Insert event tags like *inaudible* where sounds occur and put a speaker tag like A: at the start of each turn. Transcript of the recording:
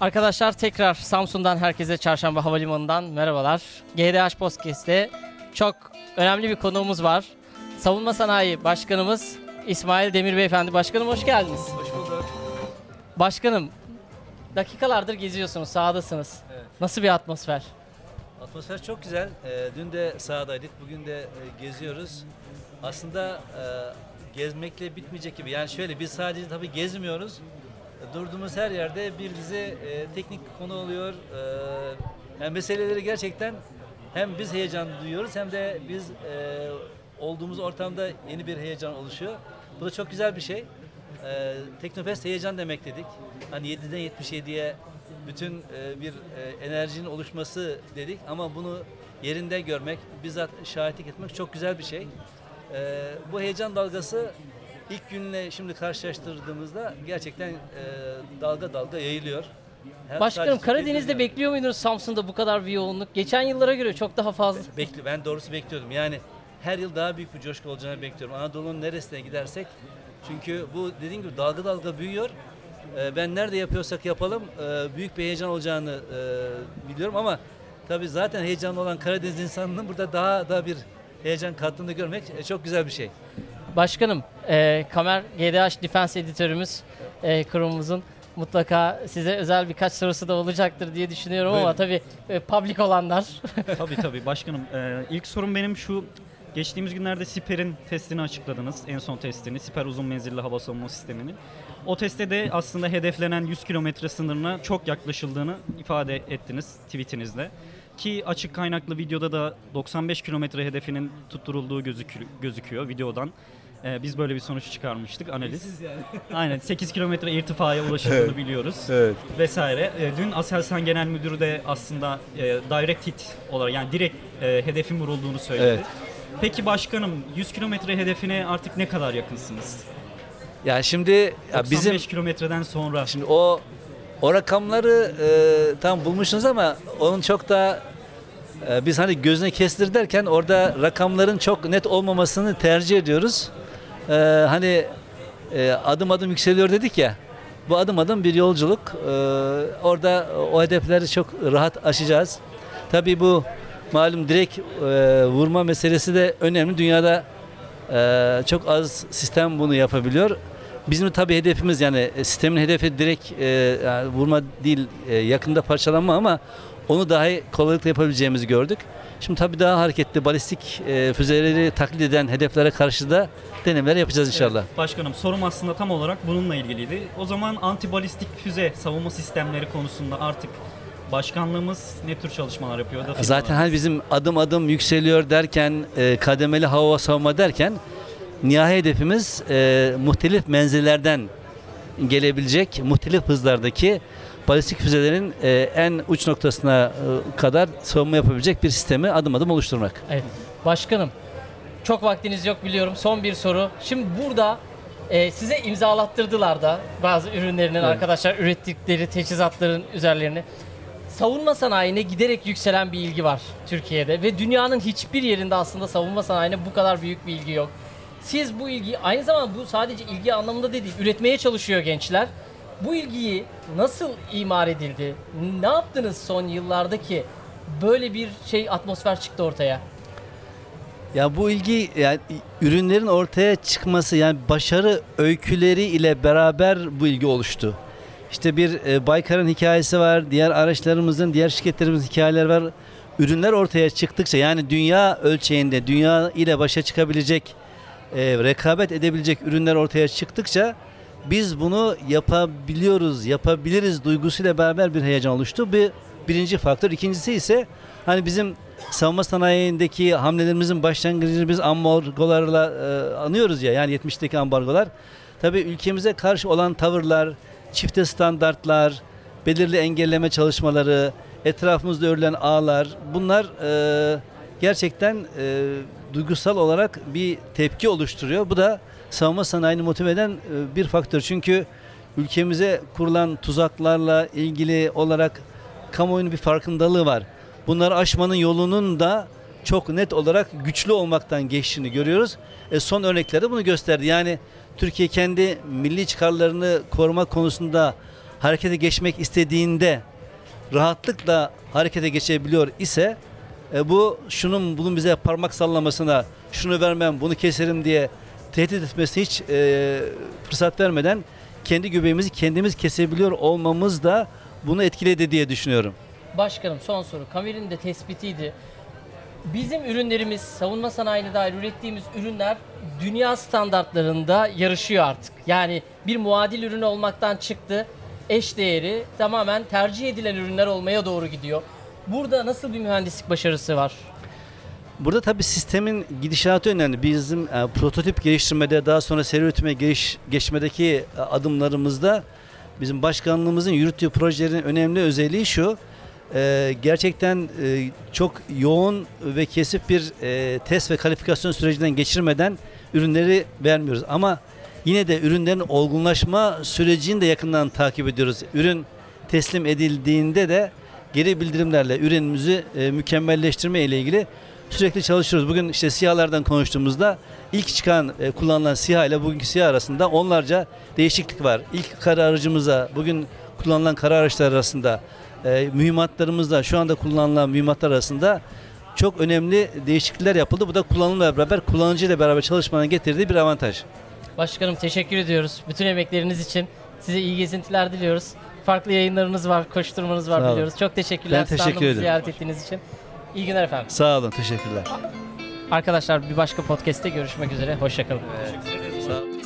A: Arkadaşlar tekrar Samsun'dan herkese Çarşamba Havalimanı'ndan merhabalar. GDH Podcast'te çok önemli bir konuğumuz var. Savunma Sanayi Başkanımız İsmail Demir Beyefendi. Başkanım hoş geldiniz.
B: Hoş bulduk.
A: Başkanım dakikalardır geziyorsunuz, sahadasınız.
B: Evet.
A: Nasıl bir atmosfer?
B: Atmosfer çok güzel. Ee, dün de sahadaydık, bugün de e, geziyoruz. Aslında e, gezmekle bitmeyecek gibi. Yani şöyle biz sadece tabii gezmiyoruz. Durduğumuz her yerde bir bize e, teknik konu oluyor. E, yani meseleleri gerçekten hem biz heyecan duyuyoruz hem de biz e, olduğumuz ortamda yeni bir heyecan oluşuyor. Bu da çok güzel bir şey. E, Teknofest heyecan demek dedik. Hani 7'den 77'ye bütün e, bir e, enerjinin oluşması dedik ama bunu yerinde görmek, bizzat şahitlik etmek çok güzel bir şey. E, bu heyecan dalgası ilk günle şimdi karşılaştırdığımızda gerçekten e, dalga dalga yayılıyor. Hem
A: Başkanım
B: sadece
A: Karadeniz'de
B: dünyada.
A: bekliyor muydunuz Samsun'da bu kadar bir yoğunluk? Geçen yıllara göre çok daha fazla.
B: Bekli, ben doğrusu bekliyordum. Yani her yıl daha büyük bir coşku olacağını bekliyorum. Anadolu'nun neresine gidersek. Çünkü bu dediğim gibi dalga dalga büyüyor. Ee, ben nerede yapıyorsak yapalım e, büyük bir heyecan olacağını e, biliyorum ama tabii zaten heyecanlı olan Karadeniz insanının burada daha da bir heyecan kattığını görmek e, çok güzel bir şey.
A: Başkanım, e, Kamer GDH Defense editörümüz e, kurumumuzun mutlaka size özel birkaç sorusu da olacaktır diye düşünüyorum ama
C: Buyurun.
A: tabii e, public olanlar. *laughs*
C: tabii tabii başkanım. Ee, ilk sorum benim şu. Geçtiğimiz günlerde Siper'in testini açıkladınız. En son testini. Siper uzun menzilli hava savunma sistemini. O testte de aslında hedeflenen 100 kilometre sınırına çok yaklaşıldığını ifade ettiniz tweetinizde. Ki açık kaynaklı videoda da 95 kilometre hedefinin tutturulduğu gözükü- gözüküyor videodan. Ee, biz böyle bir sonuç çıkarmıştık analiz. *laughs* Aynen 8 kilometre irtifaya ulaşıldığını biliyoruz
D: Evet.
C: vesaire. E, dün Aselsan Genel Müdürü de aslında e, direct hit olarak yani direkt e, hedefin vurulduğunu söyledi.
B: Evet.
C: Peki başkanım 100 kilometre hedefine artık ne kadar yakınsınız?
B: Ya şimdi ya
C: 95
B: bizim
C: kilometreden sonra.
B: Şimdi o o rakamları e, tam bulmuşsunuz ama onun çok da e, biz hani gözüne kestir derken orada rakamların çok net olmamasını tercih ediyoruz. E, hani e, adım adım yükseliyor dedik ya. Bu adım adım bir yolculuk. E, orada o hedefleri çok rahat aşacağız. Tabii bu malum direkt e, vurma meselesi de önemli. Dünyada e, çok az sistem bunu yapabiliyor. Bizim tabii hedefimiz yani sistemin hedefi direkt e, yani vurma değil e, yakında parçalanma ama onu daha kolaylıkla yapabileceğimizi gördük. Şimdi tabii daha hareketli balistik e, füzeleri taklit eden hedeflere karşı da denemeler yapacağız inşallah.
C: Evet, başkanım sorum aslında tam olarak bununla ilgiliydi. O zaman antibalistik füze savunma sistemleri konusunda artık başkanlığımız ne tür çalışmalar yapıyor? Da
B: Zaten hani bizim adım adım yükseliyor derken e, kademeli hava savunma derken nihai hedefimiz e, muhtelif menzillerden gelebilecek muhtelif hızlardaki balistik füzelerin e, en uç noktasına e, kadar savunma yapabilecek bir sistemi adım adım oluşturmak.
A: Evet. Başkanım, çok vaktiniz yok biliyorum. Son bir soru. Şimdi burada e, size imzalattırdılar da bazı ürünlerinin
B: Evet.
A: arkadaşlar ürettikleri teçhizatların üzerlerine. Savunma sanayine giderek yükselen bir ilgi var Türkiye'de ve dünyanın hiçbir yerinde aslında savunma sanayine bu kadar büyük bir ilgi yok. Siz bu ilgiyi aynı zamanda bu sadece ilgi anlamında değil, üretmeye çalışıyor gençler. Bu ilgiyi nasıl imar edildi? Ne yaptınız son yıllarda ki böyle bir şey atmosfer çıktı ortaya?
B: Ya bu ilgi yani ürünlerin ortaya çıkması yani başarı öyküleri ile beraber bu ilgi oluştu. İşte bir e, Baykar'ın hikayesi var, diğer araçlarımızın, diğer şirketlerimizin hikayeler var. Ürünler ortaya çıktıkça yani dünya ölçeğinde, dünya ile başa çıkabilecek, e, rekabet edebilecek ürünler ortaya çıktıkça biz bunu yapabiliyoruz, yapabiliriz duygusuyla beraber bir heyecan oluştu. Bir birinci faktör. İkincisi ise hani bizim savunma sanayindeki hamlelerimizin başlangıcını biz ambargolarla e, anıyoruz ya yani 70'teki ambargolar. Tabii ülkemize karşı olan tavırlar, çifte standartlar, belirli engelleme çalışmaları, etrafımızda örülen ağlar bunlar e, gerçekten e, duygusal olarak bir tepki oluşturuyor. Bu da savunma sanayini motive eden e, bir faktör. Çünkü ülkemize kurulan tuzaklarla ilgili olarak kamuoyunun bir farkındalığı var. Bunları aşmanın yolunun da çok net olarak güçlü olmaktan geçtiğini görüyoruz. E, son örneklerde bunu gösterdi. Yani Türkiye kendi milli çıkarlarını koruma konusunda harekete geçmek istediğinde rahatlıkla harekete geçebiliyor ise e, bu şunun bunun bize parmak sallamasına şunu vermem bunu keserim diye tehdit etmesi hiç e, fırsat vermeden kendi göbeğimizi kendimiz kesebiliyor olmamız da bunu etkiledi diye düşünüyorum.
A: Başkanım son soru. Kamer'in de tespitiydi. Bizim ürünlerimiz, savunma sanayine dair ürettiğimiz ürünler dünya standartlarında yarışıyor artık. Yani bir muadil ürün olmaktan çıktı. Eş değeri tamamen tercih edilen ürünler olmaya doğru gidiyor. Burada nasıl bir mühendislik başarısı var?
B: Burada tabii sistemin gidişatı önemli. Bizim e, prototip geliştirmede daha sonra seri üretime geliş, geçmedeki e, adımlarımızda bizim başkanlığımızın yürüttüğü projelerin önemli özelliği şu. e, gerçekten e, çok yoğun ve kesif bir e, test ve kalifikasyon sürecinden geçirmeden ürünleri vermiyoruz. Ama yine de ürünlerin olgunlaşma sürecini de yakından takip ediyoruz. Ürün teslim edildiğinde de geri bildirimlerle ürünümüzü e, mükemmelleştirme ile ilgili sürekli çalışıyoruz. Bugün işte SİHA'lardan konuştuğumuzda ilk çıkan e, kullanılan SİHA ile bugünkü SİHA arasında onlarca değişiklik var. İlk kara aracımıza bugün kullanılan kara araçlar arasında e, mühimmatlarımızda şu anda kullanılan mühimmatlar arasında çok önemli değişiklikler yapıldı. Bu da kullanımla beraber kullanıcıyla beraber çalışmanın getirdiği bir avantaj.
A: Başkanım teşekkür ediyoruz bütün emekleriniz için. Size iyi gezintiler diliyoruz. Farklı yayınlarınız var, koşturmanız var biliyoruz. Çok teşekkürler
B: Ben teşekkür
A: standımızı
B: ederim.
A: ziyaret ettiğiniz için. İyi günler efendim.
B: Sağ olun, teşekkürler.
A: Arkadaşlar bir başka podcast'te görüşmek üzere. Hoşçakalın. Evet. Sağ olun.